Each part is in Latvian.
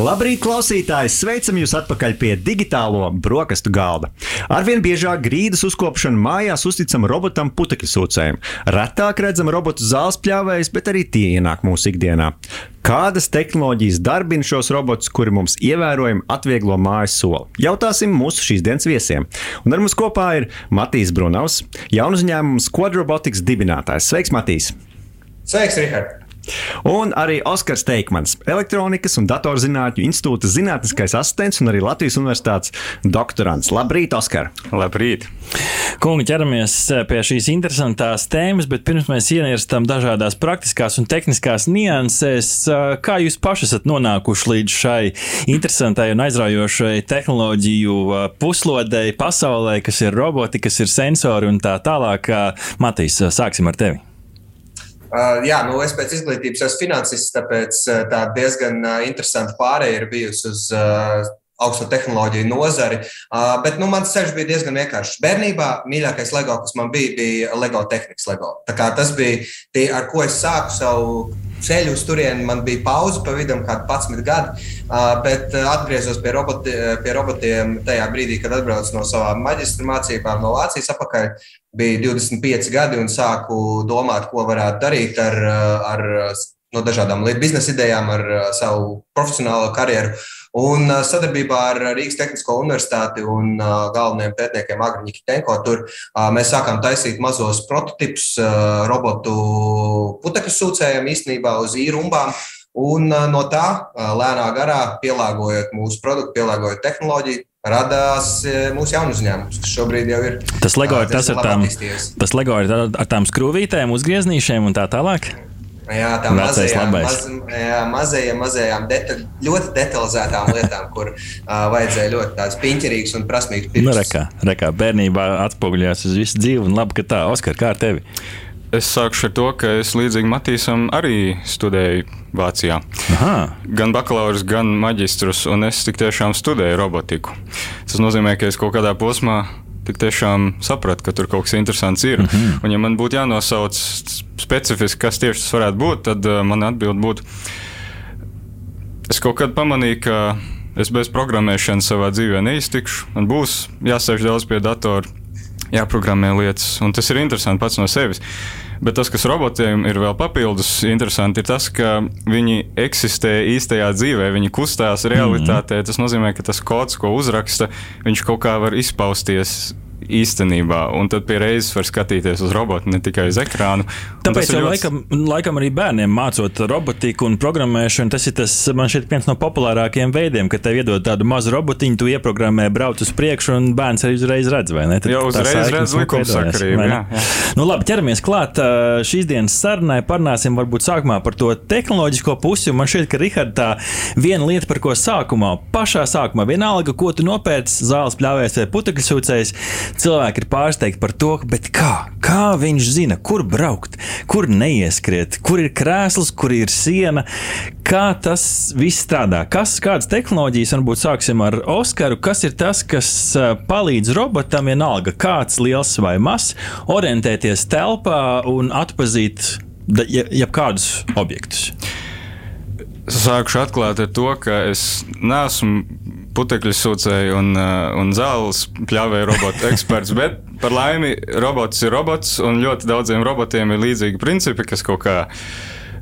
Labrīt, klausītāji! Sveicam jūs atpakaļ pie digitālo brokastu galda. Arvien biežāk grīdas uzkopšanu mājās uzticam robotam putekļu sūcējiem. Retāk redzam robotu zāles pļāvējus, bet arī tie ienāk mūsu ikdienā. Kādas tehnoloģijas darbina šos robotus, kuri mums ievērojami atvieglo mājas soli? Jautāsim mūsu šīs dienas viesiem. Un ar mums kopā ir Matīs Brunavs, jaunu uzņēmumu Squadrobotics dibinātājs. Sveiks, Matīs! Sveiks, Rihard! Un arī Oskars Teikmans, Elektronikas un datorzinātņu institūta zinātniskais asistents un arī Latvijas universitātes doktorants. Labrīt, Oskar! Labrīt! Kungi, ķeramies pie šīs interesantās tēmas, bet pirms mēs ienirstam dažādās praktiskās un tehniskās niansēs, kā jūs paši esat nonākuši līdz šai interesantai un aizraujošai tehnoloģiju puslodei pasaulē, kas ir roboti, kas ir sensori un tā tālāk. Matīs, sāksim ar tevi! Uh, jā, nu es pēc izglītības esmu finansists, tāpēc uh, tā diezgan uh, interesanta pārēja ir bijusi uz uh, augsto tehnoloģiju nozari. Uh, bet nu, mans ceļš bija diezgan vienkāršs. Bērnībā mīļākais LEGO, kas man bija, bija LEGO tehnikas LEGO. Tas bija tie, ar ko es sāku savu ceļu uz turieni. Man bija pauze pa vidu, kādi 11 gadi. Bet atgriezos pie, roboti, pie robotiem tajā brīdī, kad atbraucu no savām maģistra mācībām no Vācijas apakaļ bija 25 gadi un sāku domāt, ko varētu darīt ar, ar no dažādām biznesa idejām, ar savu profesionālo karjeru. Un sadarbībā ar Rīgas Tehnisko universitāti un galvenajiem pētniekiem Agriņu Kitenko tur mēs sākām taisīt mazos prototipus robotu putekļu sūcējiem īstenībā uz īrumbām. Un no tā lēnā garā, pielāgojot mūsu produktu, pielāgojot tehnoloģiju, radās mūsu jaunu uzņēmums, kas šobrīd jau ir. Tas LEGO ir tas ar tām, tas LEGO ir ar tām skrūvītēm, uzgrieznīšiem un tā tālāk. Jā, tā mazajām, maz, jā, mazajām, mazajām detaļ, ļoti detalizētām lietām, kur uh, vajadzēja ļoti tādas piņķerīgas un prasmīgas pirksts. Nu, rekā, rekā, bērnībā atspoguļojās uz visu dzīvi un labi, ka tā, Oskar, kā ar tevi? Es sākšu ar to, ka es līdzīgi Matīsam arī studēju Vācijā. Aha. Gan bakalaura, gan maģistrus, un es tik tiešām studēju robotiku. Tas nozīmē, ka es kaut kādā posmā tik tiešām sapratu, ka tur kaut kas interesants ir. Mm -hmm. Un, ja man būtu jānosauc specifiski, kas tieši tas varētu būt, tad uh, man atbild būtu. Es kaut kad pamanīju, ka es bez programmēšanas savā dzīvē neiztikšu. Man būs jāsēž daudz pie datora, jāprogrammē lietas, un tas ir interesanti pats no sevis. Bet tas, kas robotiem ir vēl papildus interesanti, ir tas, ka viņi eksistē īstajā dzīvē, viņi kustās realitātē. Mm. Tas nozīmē, ka tas kods, ko uzraksta, viņš kaut kā var izpausties īstenībā. Un tad pie reizes var skatīties uz robotu, ne tikai uz ekrānu. Tāpēc ļoti... laikam, laikam arī bērniem mācot robotiku un programmēšanu, tas ir tas, man šķiet, viens no populārākajiem veidiem, ka tev iedod tādu mazu robotiņu, tu ieprogrammē, brauc uz priekšu, un bērns arī uzreiz redz, vai ne? Tad jā, uzreiz redz likumsakarību. Jā, jā. Nu, labi, ķeramies klāt šīs dienas sarunai. Parunāsim varbūt sākumā par to tehnoloģisko pusi. Man šķiet, ka Rihard, tā viena lieta, par ko sākumā, pašā sākumā, vienalga, ko tu nopērci, zāles pļāvēs vai putekļu sūcējs, cilvēki ir pārsteigti par to, kā, kā viņš zina, kur braukt, kur neieskriet, kur ir krēsls, kur ir siena, kā tas viss strādā. Kas, kādas tehnoloģijas, varbūt sāksim ar Oskaru, kas ir tas, kas palīdz robotam, vienalga kāds liels vai mazs, orientēties telpā un atpazīt jebkādus objektus. Sākšu atklāt ar to, ka es neesmu putekļu sūcēju un, uh, un zāles pļāvēju robotu eksperts. Bet par laimi robots ir robots, un ļoti daudziem robotiem ir līdzīgi principi, kas kaut kā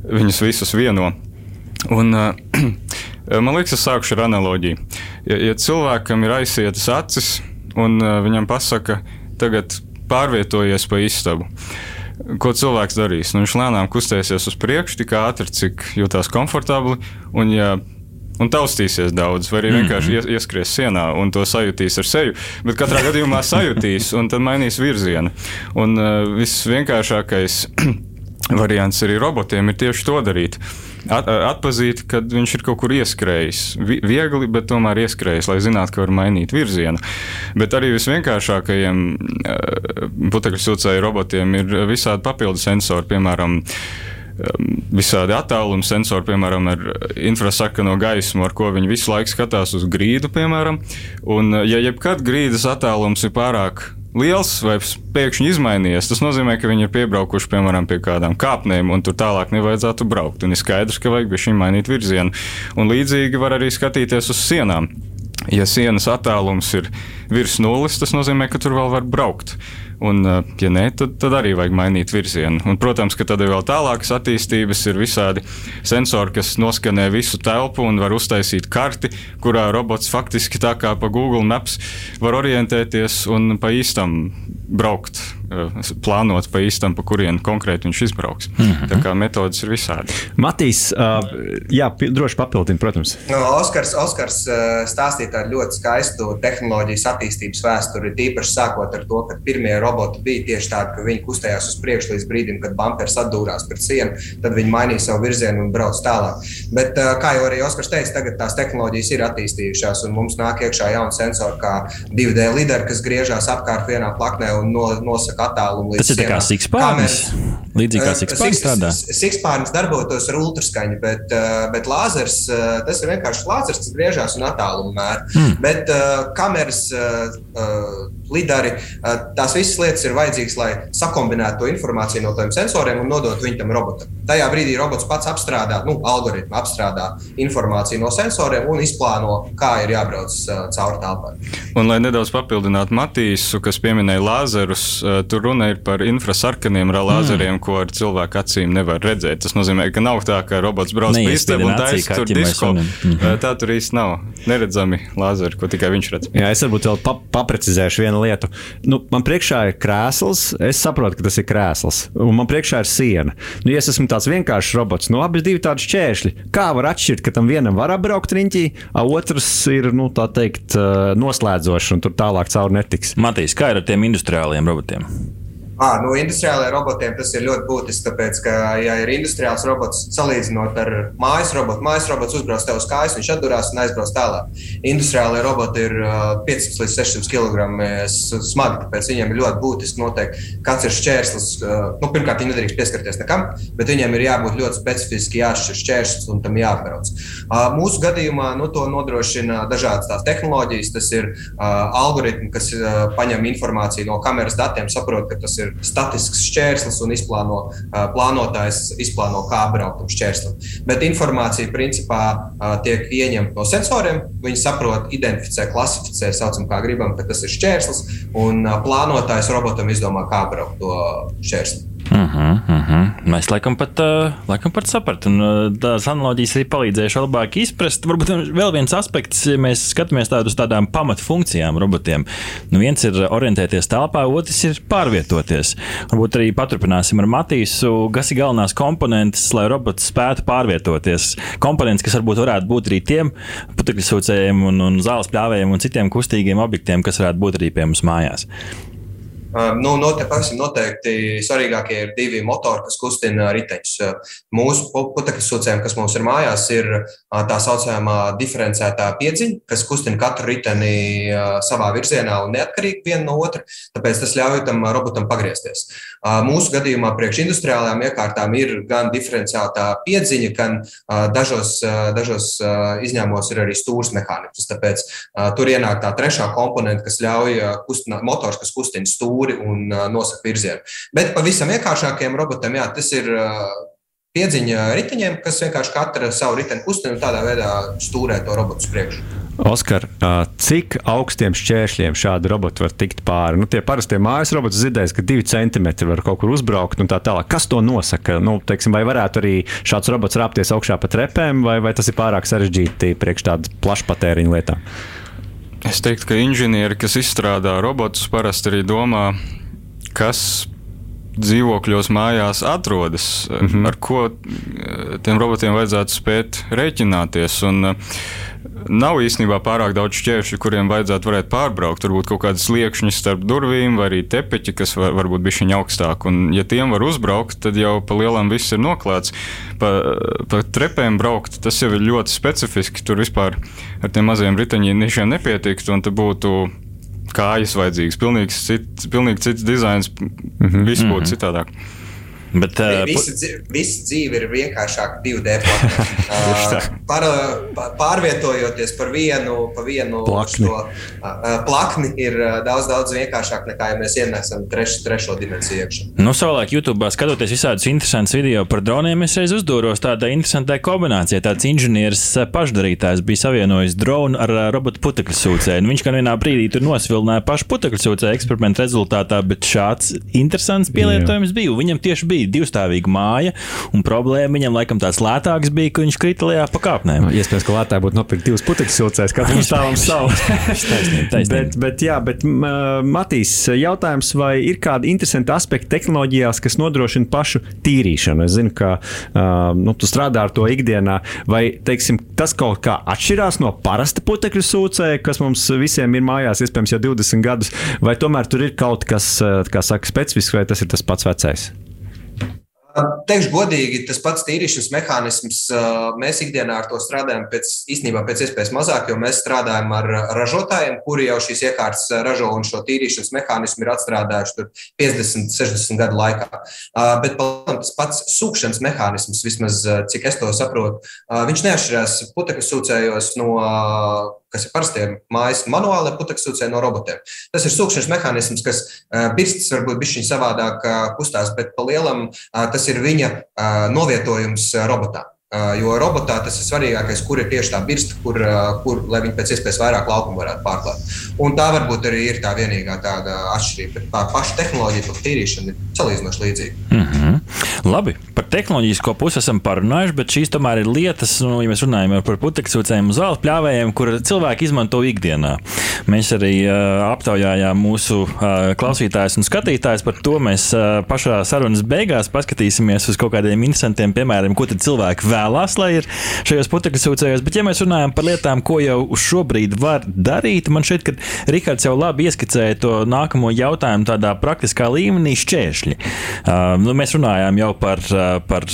viņus visus vieno. Un, uh, man liekas, es sākšu ar analoģiju. Ja, ja cilvēkam ir aizsietas acis, un uh, viņam pasaka, tagad pārvietojies pa istabu. Ko cilvēks darīs? Nu, viņš lēnām kustēsies uz priekšu, tik ātri, cik jūtas komfortabli. Un, ja un taustīsies daudz, vai arī vienkārši mm -hmm. ieskries sienā un to sajutīs ar seju. Bet katrā gadījumā sajutīs un tad mainīs virzienu. Un uh, viss vienkāršākais variants arī robotiem ir tieši to darīt. At, atpazīt, kad viņš ir kaut kur ieskrējis. Viegli, bet tomēr ieskrējis, lai zinātu, ka var mainīt virzienu. Bet arī visvienkāršākajiem uh, putekļu sūcēju robotiem ir visādi papildu sensori, piemēram, uh, visādi attāluma sensori, piemēram, ar infrasarkano gaismu, ar ko viņi visu laiku skatās uz grīdu, piemēram. Un, uh, ja jebkad grīdas attālums ir pārāk liels vai pēkšņi izmainījies, tas nozīmē, ka viņi ir piebraukuši piemēram pie kādām kāpnēm, un tur tālāk nevajadzētu braukt. Un ir skaidrs, ka vajag šim mainīt virzienu. Un līdzīgi var arī skatīties uz sienām. Ja sienas attālums ir virs nulles, tas nozīmē, ka tur vēl var braukt. Un, eh, ja nē, tad, tad arī vajag mainīt virzienu. Un, protams, ka tad ir vēl tālākas attīstības, ir visādi sensori, kas noskanē visu telpu un var uztaisīt karti, kurā robots faktiski tā kā pa Google Maps var orientēties un pa īstam braukt, eh, plānot pa īstam, pa kurien konkrēti viņš izbrauks. Mm -hmm. Tā kā metodas ir visādi. Matīs, uh, jā, droši papildini, protams. No, Oskars, Oskars stāstīja tādu ļoti skaistu tehnoloģijas attīstības vēsturi, tīpaši sākot ar to, ka pirmie roboti bija tieši tādi, ka viņi kustējās uz priekšu līdz brīdim, kad bumpers atdūrās pret sienu, tad viņi mainīja savu virzienu un brauc tālāk. Bet, kā jau arī Oskars teica, tagad tās tehnoloģijas ir attīstījušās, un mums nāk iekšā jauni sensori, kā 2D lideri, kas griežās apkārt vienā plaknē un no, nosaka attālumu līdz Tas ir kā sikspārnis. Līdzīgi kā sikspārnis strādā. Sikspārnis darbotos ar ultraskaņu, bet, bet lāzers, tas ir vienkārši lāzers, kas griežās un attālumu mēr. Hmm. Bet kameras, lidari, tās visas lietas ir vajadzīgas, lai sakombinētu to informāciju no tiem sensoriem un nodotu viņu tam robotam. Tajā brīdī robots pats apstrādā, nu, algoritmu apstrādā informāciju no sensoriem un izplāno, kā ir jābrauc cauri telpai. Un, lai nedaudz papildinātu Matīsu, kas pieminēja lāzerus, tur runa ir par infrasarkaniem lāzeriem, mm. ko ar cilvēku acīm nevar redzēt. Tas nozīmē, ka nav tā, ka robots brauc pa istabu un taisa tur disko. Mm -hmm. Tā tur īsti nav neredzami lāzeri, ko tikai viņš redz. Jā, es varbūt vēl paprecizēšu vienu lietu. Nu, man priekšā ir krēsls, es saprotu, ka tas ir krēsls, un man priekšā ir siena. Nu, ja es esmu tāds vienkāršs robots, nu, abi divi tādi šķēršļi. Kā var atšķirt, ka tam vienam var apbraukt riņķī, a otrs ir, nu, tā teikt, noslēdzošs un tur tālāk cauri netiks? Matīs, kā ir ar tiem industriāliem robotiem? À, nu, industriālajiem robotiem tas ir ļoti būtiski, tāpēc, ka, ja ir industriāls robots, salīdzinot ar mājas robotu, mājas robots uzbrauc tev uz kājas, viņš atdurās un aizbrauc tālāk. Industriālajie roboti ir 500 līdz 600 kg smagi, tāpēc viņiem ir ļoti būtiski noteikt, kāds ir šķērslis. Nu, pirmkārt, viņi nedrīkst pieskarties nekam, bet viņiem ir jābūt ļoti specifiski jāšķir šķērslis un tam jāapbrauc. Mūsu gadījumā nu, to nodrošina dažādas tās tehnoloģijas. Tas ir algoritmi, kas paņem informāciju no kameras datiem, saprot, ka tas ir ir statisks šķērslis un izplāno, plānotājs izplāno, kā braukt uz šķērsli. Bet informācija principā tiek ieņemta no sensoriem. Viņi saprot, identificē, klasificē, saucam, kā gribam, ka tas ir šķērslis, un plānotājs robotam izdomā, kā braukt to šķērsli. Uh -huh, uh -huh. Mēs laikam pat, uh, laikam pat sapratam. Uh, tās analogijas arī palīdzējuši labāk izprast. Varbūt vēl viens aspekts, ja mēs skatāmies tādu uz tādām pamatfunkcijām robotiem. Nu, viens ir orientēties telpā, otrs ir pārvietoties. Varbūt arī paturpināsim ar Matīsu, kas ir galvenās komponentes, lai robots spētu pārvietoties. Komponents, kas varbūt varētu būt arī tiem putekļu sūcējiem un, un zāles pļāvējiem un citiem kustīgiem objektiem, kas varētu būt arī pie mums mājās. Nu, noteikti, noteikti svarīgākie ir divi motori, kas kustina riteņus. Mūsu putekļu sūcējiem, kas mums ir mājās, ir tā saucamā diferencētā piedziņa, kas kustina katru riteni savā virzienā un neatkarīgi viena no otra. Tāpēc tas ļauj tam robotam pagriezties. Mūsu gadījumā priekš industriālajām iekārtām ir gan diferenciētā piedziņa, gan dažos, dažos izņēmumos ir arī stūres mehānisms. Tāpēc tur ienāk tā trešā komponente, kas ļauj kustināt motors, kas kustina stūri stūri un uh, nosaka virzienu. Bet pavisam vienkāršākiem robotiem, jā, tas ir uh, piedziņa riteņiem, kas vienkārši katra savu riteni kustina un tādā veidā stūrē to robotu uz priekšu. Oskar, cik augstiem šķēršļiem šādi roboti var tikt pāri? Nu, tie parastie mājas roboti dzirdēs, ka divi centimetri var kaut kur uzbraukt un tā tālāk. Kas to nosaka? Nu, teiksim, vai varētu arī šāds robots rāpties augšā pa trepēm, vai, vai tas ir pārāk sarežģīti priekš tādu plašpatēriņu lietām? Es teiktu, ka inženieri, kas izstrādā robotus, parasti arī domā, kas dzīvokļos mājās atrodas, mm -hmm. ar ko eh, tiem robotiem vajadzētu spēt rēķināties. Un, uh, nav īstenībā pārāk daudz šķēršļu, kuriem vajadzētu varēt pārbraukt. Turbūt kaut kādas liekšņas starp durvīm, vai arī tepeķi, kas var, varbūt bija viņa augstāk. Un, ja tiem var uzbraukt, tad jau pa lielam viss ir noklāts. Pa, pa trepēm braukt, tas jau ir ļoti specifiski. Tur vispār ar tiem maziem riteņiem nepietiktu, un te būtu kājas vajadzīgas. Pilnīgi, cit, pilnīgi cits dizains, mm -hmm. viss būtu mm -hmm. citādāk. Bet, uh, Visa, dzīve, visa dzīve ir vienkāršāka 2D plaknē. uh, par, pārvietojoties par vienu, pa vienu Plakni. šo, uh, plakni, ir uh, daudz, daudz vienkāršāk nekā, ja mēs ienesam treš, trešo dimensiju iekšā. Nu, savulaik YouTube skatoties visādus interesantus video par droniem, es reiz uzdoros tādā interesantā kombinācijā. Tāds inženieris eh, pašdarītājs bija savienojis dronu ar eh, robotu putekļu sūcēju. Nu, viņš gan vienā brīdī tur nosvilināja pašu putekļu sūcēju eksperimentu rezultātā, bet šāds interesants pielietojums bija. Viņam tieši bija divstāvīga māja, un problēma viņam laikam tāds lētāks bija, ka viņš krita lejā pa kāpnēm. Iespējams, ka Latvijā būtu nopirkt divas putekļu silcēs, katram stāvam savu. Taisnība, taisnība. Bet, bet, jā, bet Matīs, jautājums, vai ir kādi interesanti aspekti tehnoloģijās, kas nodrošina pašu tīrīšanu? Es zinu, ka nu, tu strādā ar to ikdienā, vai teiksim, tas kaut kā atšķirās no parasta putekļu sūcēja, kas mums visiem ir mājās, iespējams, jau 20 gadus, vai tomēr tur ir kaut kas, kā saka, specifisks, vai tas ir tas pats vecais? Teikšu godīgi, tas pats tīrīšanas mehānisms, mēs ikdienā ar to strādājam pēc, īstenībā pēc iespējas mazāk, jo mēs strādājam ar ražotājiem, kuri jau šīs iekārtas ražo un šo tīrīšanas mehānismu ir atstrādājuši 50, 60 gadu laikā. Bet tas pats sūkšanas mehānisms, vismaz cik es to saprotu, viņš neatšķirās putekļu sūcējos no kas ir parastie mājas manuālie putekļsūcēji no robotiem. Tas ir sūkšanas mehānisms, kas birstas varbūt bišķiņ savādāk kustās, bet pa lielam tas ir viņa novietojums robotā. Jo robotā tas ir svarīgākais, kur ir tieši tā birsta, kur, kur lai viņi pēc iespējas vairāk laukumu varētu pārklāt. Un tā varbūt arī ir tā vienīgā tāda atšķirība. Bet tā paša tehnoloģija, to tīrīšana ir salīdzinoši līdzīga. Mm -hmm. Labi, par tehnoloģisko pusi esam parunājuši, bet šīs tomēr ir lietas, nu, ja mēs runājam par putekļsūcējiem zāles pļāvējiem, kur cilvēki izmanto ikdienā. Mēs arī uh, aptaujājām mūsu uh, klausītājus un skatītājus par to. Mēs uh, pašā sarunas beigās paskatīsimies uz kaut kādiem interesantiem piemēriem, ko cilvēki vēlās, lai ir šajos putekļsūcējos. Bet, ja mēs runājam par lietām, ko jau šobrīd var darīt, man šķiet, ka Rihards jau labi ieskicēja to nākamo jautājumu tādā praktiskā līmenī - šķēršļi. Uh, nu, mēs runājām jau par, par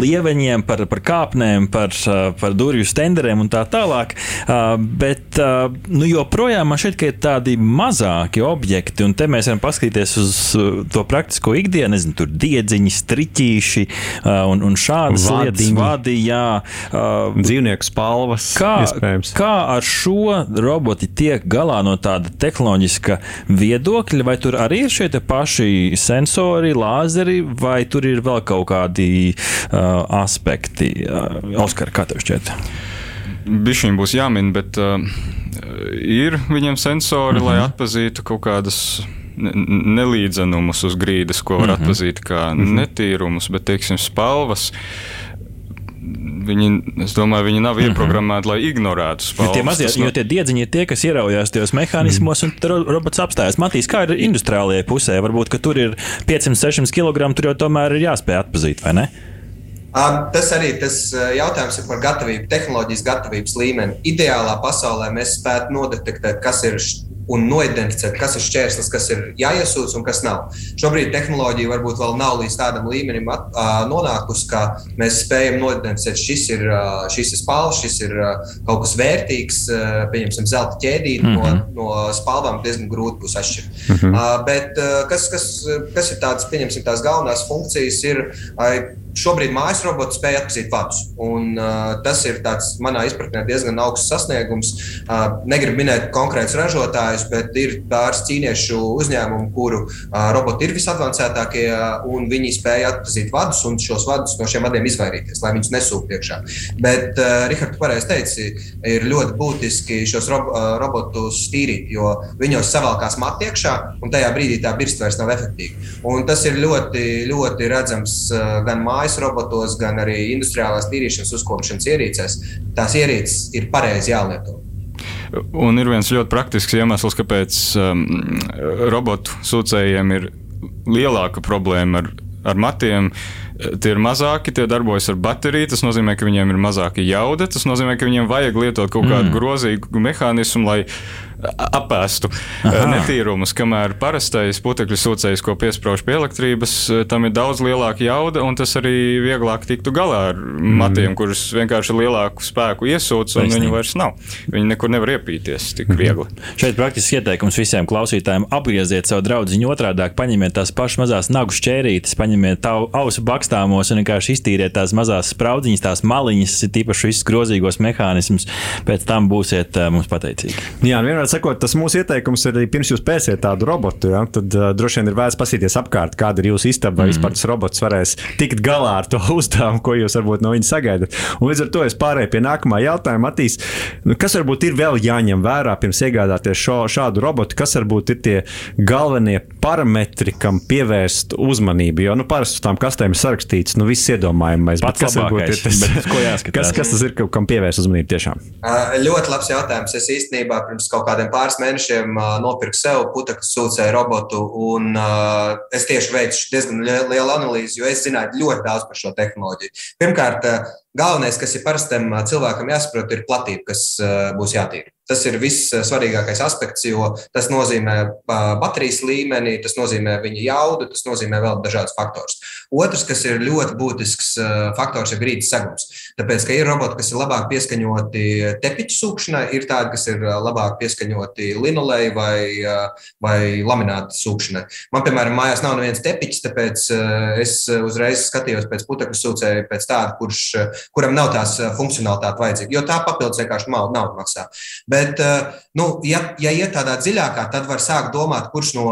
lieveņiem, par, par kāpnēm, par, par durvju stenderiem un tā tālāk. Uh, bet uh, nu, joprojām man šķiet, ka ir tādi mazāki objekti, un te mēs varam paskatīties uz to praktisko ikdienu, nezinu, tur diedziņi, striķīši uh, un, un šādas Vadiņi. Lietas, vadi, jā. Uh, Dzīvnieku spalvas, Kā, iespējams. kā ar šo roboti tiek galā no tāda tehnoloģiska viedokļa, vai tur arī ir šie te paši sensori, lāzeri, vai tur ir vēl kaut kādi uh, aspekti? Uh, Oskar, kā tev šķiet? Bišķiņi būs jāmin, bet uh, ir viņiem sensori, mm -hmm. lai atpazītu kaut kādas ne- nelīdzenumus uz grīdas, ko var mm -hmm. atpazīt kā mm -hmm. netīrumus, bet, teiksim, spalvas. Viņi, es domāju, viņi nav ieprogrammēti, lai ignorētu spalvas. tie, mazie, jo tie diedziņi ir tie, kas ieraujās tajos mehānismos, un tur robots apstājas. Matīs, kā ir industriālajā pusē? Varbūt, ka tur ir 500-600 kg, tur jau tomēr ir jāspēj atpazīt, vai ne? Tas arī tas ā, jautājums ir par gatavību, tehnoloģijas gatavības līmeni. Ideālā pasaulē mēs spētu nodetektēt, kas ir un noidentificēt, kas ir šķērslis, kas ir jāiesūdz un kas nav. Šobrīd tehnoloģija varbūt vēl nav līdz tādam līmenim at, ā, nonākusi, ka mēs spējam noidentificēt, šis ir, ā, šis ir spāls, šis ir ā, kaut kas vērtīgs, ā, pieņemsim, zelta ķēdīti mm -hmm. no, no spalvām diezgan grūti būs atšķirt. Mm -hmm. uh, bet uh, kas, kas, kas ir tādas, pieņemsim, tās galvenās funkcijas, ir uh, šobrīd mājas robots spēj atpazīt vadus. Un, uh, tas ir tāds, manā izpratnē diezgan augsts sasniegums. Uh, negribu minēt konkrētus ražotājus, bet ir pāris ķīniešu uzņēmumu, kuru uh, roboti ir visadvancētākie, uh, un viņi spēj atpazīt vadus un šos vadus no šiem vadiem izvairīties, lai viņus nesūktu iekšā. Bet, uh, Rihards, pareizi teici, ir ļoti būtiski šos rob uh, robotus tīrīt, jo viņos savalkās mati iekšā, un tajā brīdī tā birsta vairs nav efektīva. Un tas ir ļoti, ļoti redzams uh, gan mājas robotos, gan arī industriālās tīrīšanas uzkopšanas ierīcēs. Tās ierīces ir pareizi jālieto. Un ir viens ļoti praktisks iemesls, kāpēc um, robotu sūcējiem ir lielāka problēma ar, ar matiem. Tie ir mazāki, tie darbojas ar bateriju. Tas nozīmē, ka viņiem ir mazāka jauda. Tas nozīmē, ka viņiem vajag lietot kaut kādu mm. grozīgu mehānismu, lai apēstu Aha. netīrumus, kamēr parastais putekļu sūcējs, ko piesprāž pie elektrības, tam ir daudz lielāka jauda, un tas arī vieglāk tiktu galā ar mm. matiem, kurus vienkārši lielāku spēku iesūc, un viņi vairs nav. Viņi nekur nevar iepīties tik mhm. viegli. Šeit praktiski ieteikums visiem klausītājiem apgrieziet savu draugu otrādi, paņemiet tās pašas mazās nagu šķērītes, paņemiet ausu bakstāmos un vienkārši iztīriet tās mazās spraudziņas, tās maliņas, tīpaši visus grozīgos mehānismus. Pēc tam būsiet uh, mums pateicīgi. Jā, vienmēr sakot, tas mūsu ieteikums ir arī pirms jūs pēsiet tādu robotu, ja, tad uh, droši vien ir vērts paskatīties apkārt, kāda ir jūsu istaba, vai mm. vispār tas robots varēs tikt galā ar to uzdevumu, ko jūs varbūt no viņa sagaidat. Un līdz ar to es pārēju pie nākamā jautājuma. Atīs, nu, kas varbūt ir vēl jāņem vērā pirms iegādāties šo, šādu robotu? Kas varbūt ir tie galvenie parametri, kam pievērst uzmanību? Jo nu, parasti uz tām kastēm ir sarakstīts, nu, viss iedomājamais. Kas ir tas, kas, kas tas ir, kam pievērst uzmanību tiešām? Uh, ļoti labs jautājums. Es īstenībā pirms kaut kādiem pāris mēnešiem nopirku sev putekļu sūcēju robotu, un es tieši veicu diezgan lielu analīzi, jo es zināju ļoti daudz par šo tehnoloģiju. Pirmkārt, galvenais, kas ir parastam cilvēkam jāsaprot, ir platība, kas būs jātīra. Tas ir viss svarīgākais aspekts, jo tas nozīmē baterijas līmeni, tas nozīmē viņa jaudu, tas nozīmē vēl dažādus faktorus. Otrs, kas ir ļoti būtisks faktors, ir grīdas segums. Tāpēc, ka ir roboti, kas ir labāk pieskaņoti tepiņu sūkšanai, ir tādi, kas ir labāk pieskaņoti linolei vai, vai lamināta sūkšanai. Man, piemēram, mājās nav nevienas tepiņas, tāpēc es uzreiz skatījos pēc putekļu sūcēja, pēc tāda, kurš, kuram nav tās funkcionalitāte vajadzīga, jo tā papildus vienkārši naudu maksā. Bet, nu, ja, ja iet tādā dziļākā, tad var sākt domāt, kurš no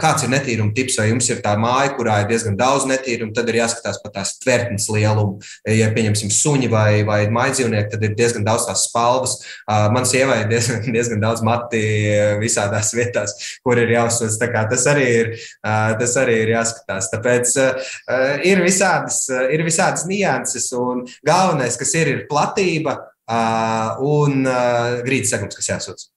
kāds ir netīruma tips, vai jums ir tā māja, kurā ir diezgan daudz netīrumu, tad ir jāskatās par tās tvertnes lielumu. Ja pieņemsim suņi vai, vai mājdzīvnieki, tad ir diezgan daudz tās spalvas. Man sievai ir diezgan, diezgan daudz mati visādās vietās, kur ir jāuzsver. Tas, arī ir, tas arī ir jāskatās. Tāpēc ir visādas, ir visādas nianses, un galvenais, kas ir, ir platība un grīdas segums, kas jāsūdz.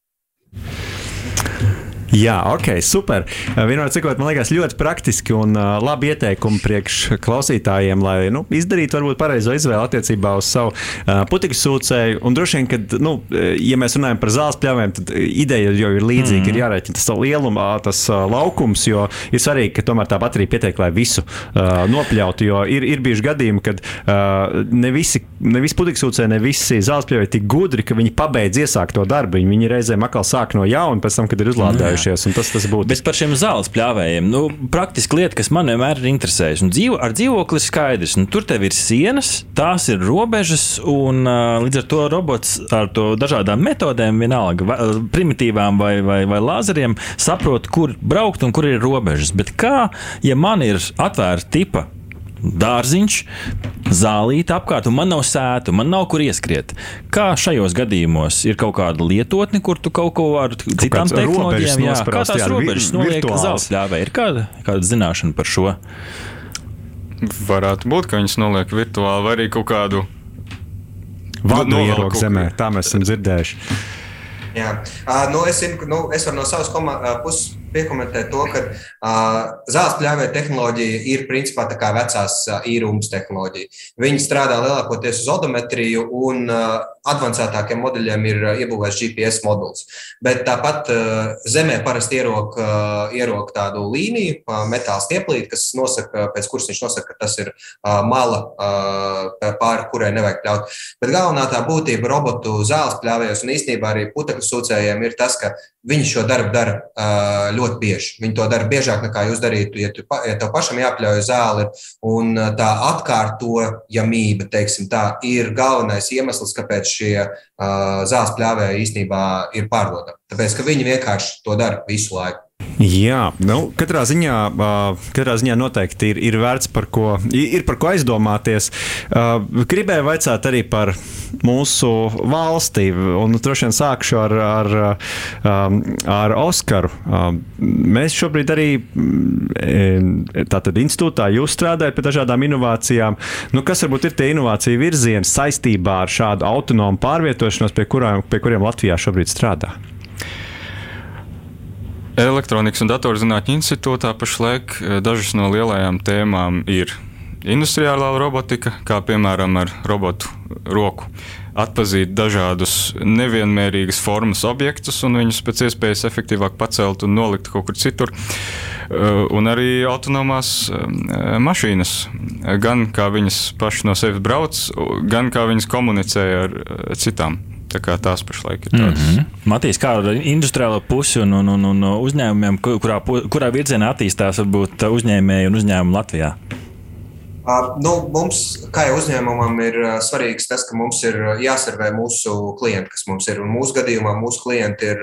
Jā, ok, super. Vienmēr cikot, man liekas, ļoti praktiski un uh, labi ieteikumi priekš klausītājiem, lai nu, izdarītu varbūt pareizo izvēli attiecībā uz savu uh, putekļu sūcēju. Un droši vien, kad, nu, ja mēs runājam par zāles pļāvēm, tad ideja jau ir līdzīga. Mm. Ir jārēķina tas lielums, tas uh, laukums, jo ir svarīgi, ka tomēr tā baterija pietiek, lai visu uh, nopļautu. Jo ir, ir bijuši gadījumi, kad uh, ne visi, ne visi putekļu sūcēji, ne visi zāles pļāvēji tik gudri, ka viņi pabeidz iesākt to darbu. Viņi, viņi reizēm atkal sāk no jauna, pēc tam, kad ir uzlādējuši iemācījušies. Tas, tas būtu. Bet par šiem zāles pļāvējiem, nu, praktiski lieta, kas man vienmēr ir interesējusi. Nu, dzīvo, ar dzīvokli skaidrs, nu, tur tev ir sienas, tās ir robežas, un līdz ar to robots ar to dažādām metodēm, vienalga, vai, primitīvām vai, vai, vai lāzeriem, saprot, kur braukt un kur ir robežas. Bet kā, ja man ir atvērta tipa dārziņš, zālīte apkārt, un man nav sēta, man nav kur ieskriet. Kā šajos gadījumos ir kaut kāda lietotne, kur tu kaut ko ar kaut citām tehnoloģijām, jā, kā tās jā, robežas noliek zāles ļāvē? Ir kāda, kāda zināšana par šo? Varētu būt, ka viņas noliek virtuāli vai arī kaut kādu vadu ieroku zemē. Tā mēs esam dzirdējuši. Jā, uh, nu es, nu, es varu no savas puses piekomentēt to, ka uh, zāles pļāvēja tehnoloģija ir principā tā kā vecās uh, īrums tehnoloģija. Viņi strādā lielākoties uz odometriju un uh, advancētākiem modeļiem ir uh, iebūvēts GPS moduls. Bet tāpat uh, zemē parasti ierok, uh, ierok tādu līniju, metāla stieplīti, kas nosaka, pēc kuras viņš nosaka, ka tas ir mala, pāri kurai nevajag pļaut. Bet galvenā tā būtība robotu zāles pļāvējos un īstenībā arī putekļu sūcējiem ir tas, ka viņi šo darbu dara ļoti bieži. Viņi to dara biežāk nekā jūs darītu, ja, tu, ja tev pašam jāpļauj zāli. Un tā atkārtojamība, teiksim, tā ir galvenais iemesls, kāpēc šie uh, zāles pļāvēji īstenībā ir pārdodami. Tāpēc, ka viņi vienkārši to dara visu laiku. Jā, nu, katrā, ziņā, katrā ziņā noteikti ir, ir vērts par ko, ir par ko aizdomāties. Gribēju vaicāt arī par mūsu valsti, un droši vien sākšu ar, ar, ar Oskaru. Mēs šobrīd arī tātad institūtā jūs strādājat pie dažādām inovācijām. Nu, kas varbūt ir tie inovāciju virzieni saistībā ar šādu autonomu pārvietošanos, pie, kurām, pie kuriem Latvijā šobrīd strādā? Elektronikas un datorzinātņu institūtā pašlaik eh, dažas no lielajām tēmām ir industriālā robotika, kā piemēram ar robotu roku atpazīt dažādus nevienmērīgas formas objektus un viņus pēc iespējas efektīvāk pacelt un nolikt kaut kur citur. Uh, un arī autonomās uh, mašīnas, gan kā viņas pašas no sevis brauc, gan kā viņas komunicē ar citām. Tā tās pašlaik ir tādas. Mm -hmm. Matīs, kā ar industriālo pusi un, un, un, un uzņēmumiem, kurā, kurā virzienā attīstās varbūt uzņēmēji un uzņēmumi Latvijā? Nu, mums, kā jau uzņēmumam, ir svarīgs tas, ka mums ir jāservē mūsu klienti, kas mums ir. Un mūsu gadījumā mūsu klienti ir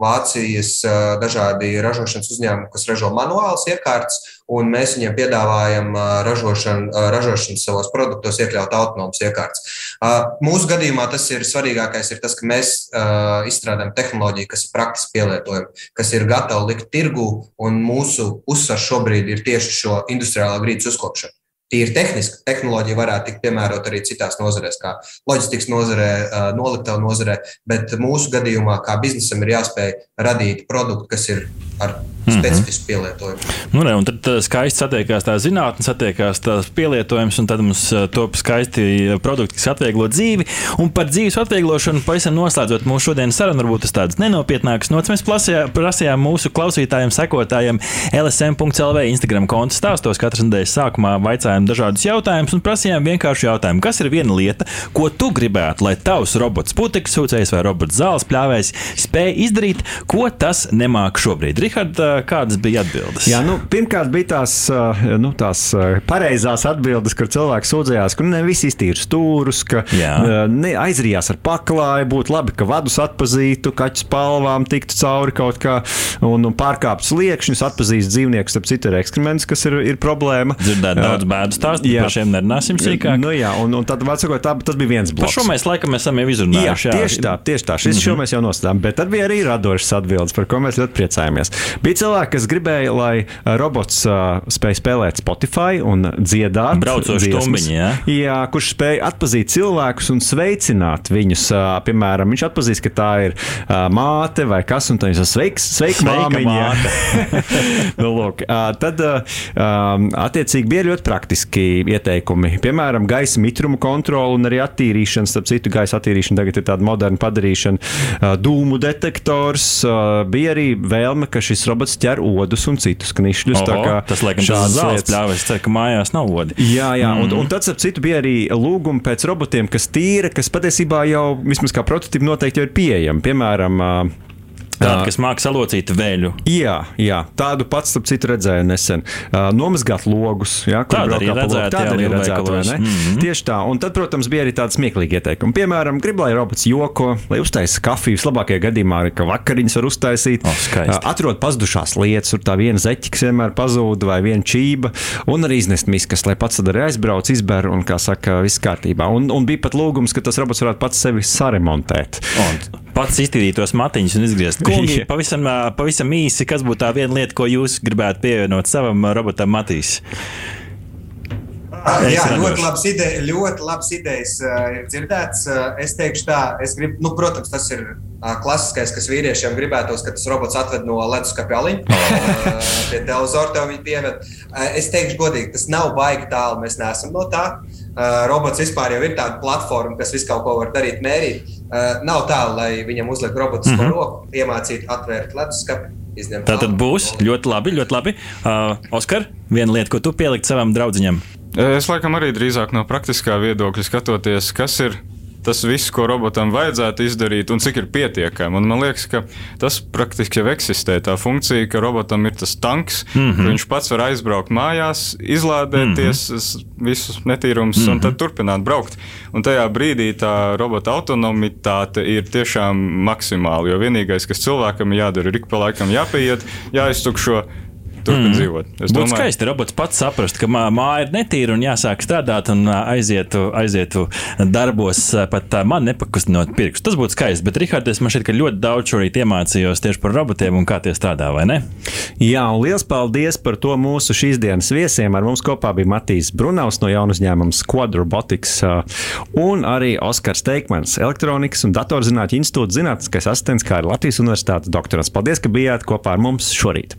Vācijas dažādi ražošanas uzņēmumi, kas ražo manuālas iekārtas, un mēs viņiem piedāvājam ražošanu, ražošanu savos produktos, iekļaut autonomas iekārtas. Mūsu gadījumā tas ir svarīgākais, ir tas, ka mēs izstrādājam tehnoloģiju, kas ir praktiski pielietojama, kas ir gatava likt tirgu, un mūsu uzsvars šobrīd ir tieši šo industriālā grīdas uzkopšanu tīri tehniski tehnoloģija varētu tikt piemērota arī citās nozarēs, kā loģistikas nozarē, noliktavu nozarē, bet mūsu gadījumā, kā biznesam, ir jāspēj radīt produktu, kas ir ar mhm. specifisku pielietojumu. Nu, ne, tad skaisti satiekās tā zinātnē, satiekās tās pielietojums, un tad mums top skaisti produkti, kas atvieglo dzīvi. Un par dzīves atvieglošanu, pavisam noslēdzot mūsu šodienas sarunu, varbūt tas tāds nenopietnāks nots. Mēs prasījām, prasījām mūsu klausītājiem, sekotājiem LSM.CLV Instagram konta stāstos. Katras nedēļas sākumā vaicājām dažādus jautājumus un prasījām vienkāršu jautājumu. Kas ir viena lieta, ko tu gribētu, lai tavs robots putekļs sūcējs vai robots zāles pļāvējs spēj izdarīt, ko tas nemāk šobrīd? Rihard, kādas bija atbildes? Jā, nu, pirmkārt, bija tās, nu, tās pareizās atbildes, kur cilvēks sūdzējās, ka nu, ne visi iztīra stūrus, ka ne, aizrījās ar paklāju, būtu labi, ka vadus atpazītu, kaķu spalvām tiktu cauri kaut kā un, un pārkāptu sliekšņus, atpazīst dzīvniekus, ap citu ir ekskrements, kas ir, ir problēma. Dzirdēt daudz bēdu stāstu, par šiem nerunāsim sīkāk. Nu, jā, un, un tad, sakot, tā, tas bija viens bloks. Par šo mēs laikam esam jau izrunājuši. Jā, jā. tieši tā, tieši tā. Šis mm -hmm. šo mēs jau nostājām, bet tad bija arī radošas atbildes, par ko mēs ļoti priecājamies. Bija cilvēki, kas gribēja, lai robots uh, spēj spēlēt Spotify un dziedāt. Braucoši tumbiņi, jā. jā, kurš spēj atpazīt cilvēkus un sveicināt viņus. Uh, piemēram, viņš atpazīst, ka tā ir uh, māte vai kas, un tā ir sveiks, sveika, sveika māmiņa. nu, lūk, uh, tad, uh, attiecīgi, bija ļoti praktiski ieteikumi. Piemēram, gaisa mitrumu kontroli un arī attīrīšana, starp citu, gaisa attīrīšana tagad ir tāda moderna padarīšana, dūmu detektors, bija arī vēlme, ka šis robots ķer odus un citus knišļus. Oho, tas liekas, tas zāles pļāvis, ceru, ka mājās nav odi. Jā, jā, mm. un, un tad, ap citu, bija arī lūgumi pēc robotiem, kas tīra, kas patiesībā jau vismaz kā prototipi noteikti jau ir pieejami. Piemēram, Tāda, kas māca salocīt vēļu. Jā, jā, tādu pats, starp citu, redzēju nesen. Uh, nomazgāt logus, jā, kur tāda arī redzēta. Tāda arī redzēta, vai ne? Mm -hmm. Tieši tā. Un tad, protams, bija arī tādi smieklīgi ieteikumi. Piemēram, grib, lai robots joko, lai uztaisa kafiju. Vislabākajā gadījumā ir, ka vakariņas var uztaisīt. Oh, uh, atrod pazudušās lietas, tur tā viena zeķa, kas vienmēr pazūd, vai viena čība, un arī iznest miskas, lai pats arī aizbrauc, izber un, kā saka, viss kārtībā. Un, un bija pat lūgums, ka tas robots varētu pats sevi saremontēt. Un pats iztīrīt tos matiņus un izgriezt. Kungi, pavisam, pavisam īsi, kas būtu tā viena lieta, ko jūs gribētu pievienot savam robotam Matīs? Es Jā, radoši. ļoti labas, ideja, ļoti labas idejas ir dzirdētas. Uh, es teikšu, tā, es gribu, nu, protams, tas ir klasiskais, kas vīriešiem gribētos, ka tas robots atved no leduskapja aliņa uh, pie televizora, tev viņa pieved. Es teikšu, godīgi, tas nav baigi tālu, mēs neesam no tā. Uh, robots vispār jau ir tāda platforma, kas visu kaut ko var darīt, mērīt. Uh, nav tā, lai viņam uzliek robotu mm -hmm. roku, iemācītu atvērt leduskapi. Tā tad būs ļoti labi, ļoti labi. Uh, Oskar, viena lieta, ko tu pielikt savam draugiņam. Es laikam arī drīzāk no praktiskā viedokļa skatoties, kas ir tas viss, ko robotam vajadzētu izdarīt, un cik ir pietiekami. Un man liekas, ka tas praktiski jau eksistē. Tā funkcija, ka robotam ir tas tanks, mm -hmm. viņš pats var aizbraukt mājās, izlādēties mm -hmm. visus netīrumus mm -hmm. un tad turpināt braukt. Un tajā brīdī tā robota autonomitāte ir tiešām maksimāla. Jo vienīgais, kas cilvēkam jādara, ir ik pa laikam jāpieiet, jāiztukšo turpina mm. dzīvot. Es domāju, ka skaisti robots pats saprast, ka māja ir netīra un jāsāk strādāt un aizietu, aizietu darbos, pat man nepakustinot pirkstus. Tas būtu skaisti, bet Rihards, man šķiet, ka ļoti daudz šorīt iemācījos tieši par robotiem un kā tie strādā, vai ne? Jā, un liels paldies par to mūsu šīs dienas viesiem. Ar mums kopā bija Matīs Brunaus no jaunu uzņēmuma Squad Robotics un arī Oskars Teikmans, elektronikas un datorzinātņu institūta zinātniskais asistents, kā arī Latvijas Universitātes doktorants. Paldies, ka bijāt kopā ar mums šorīt!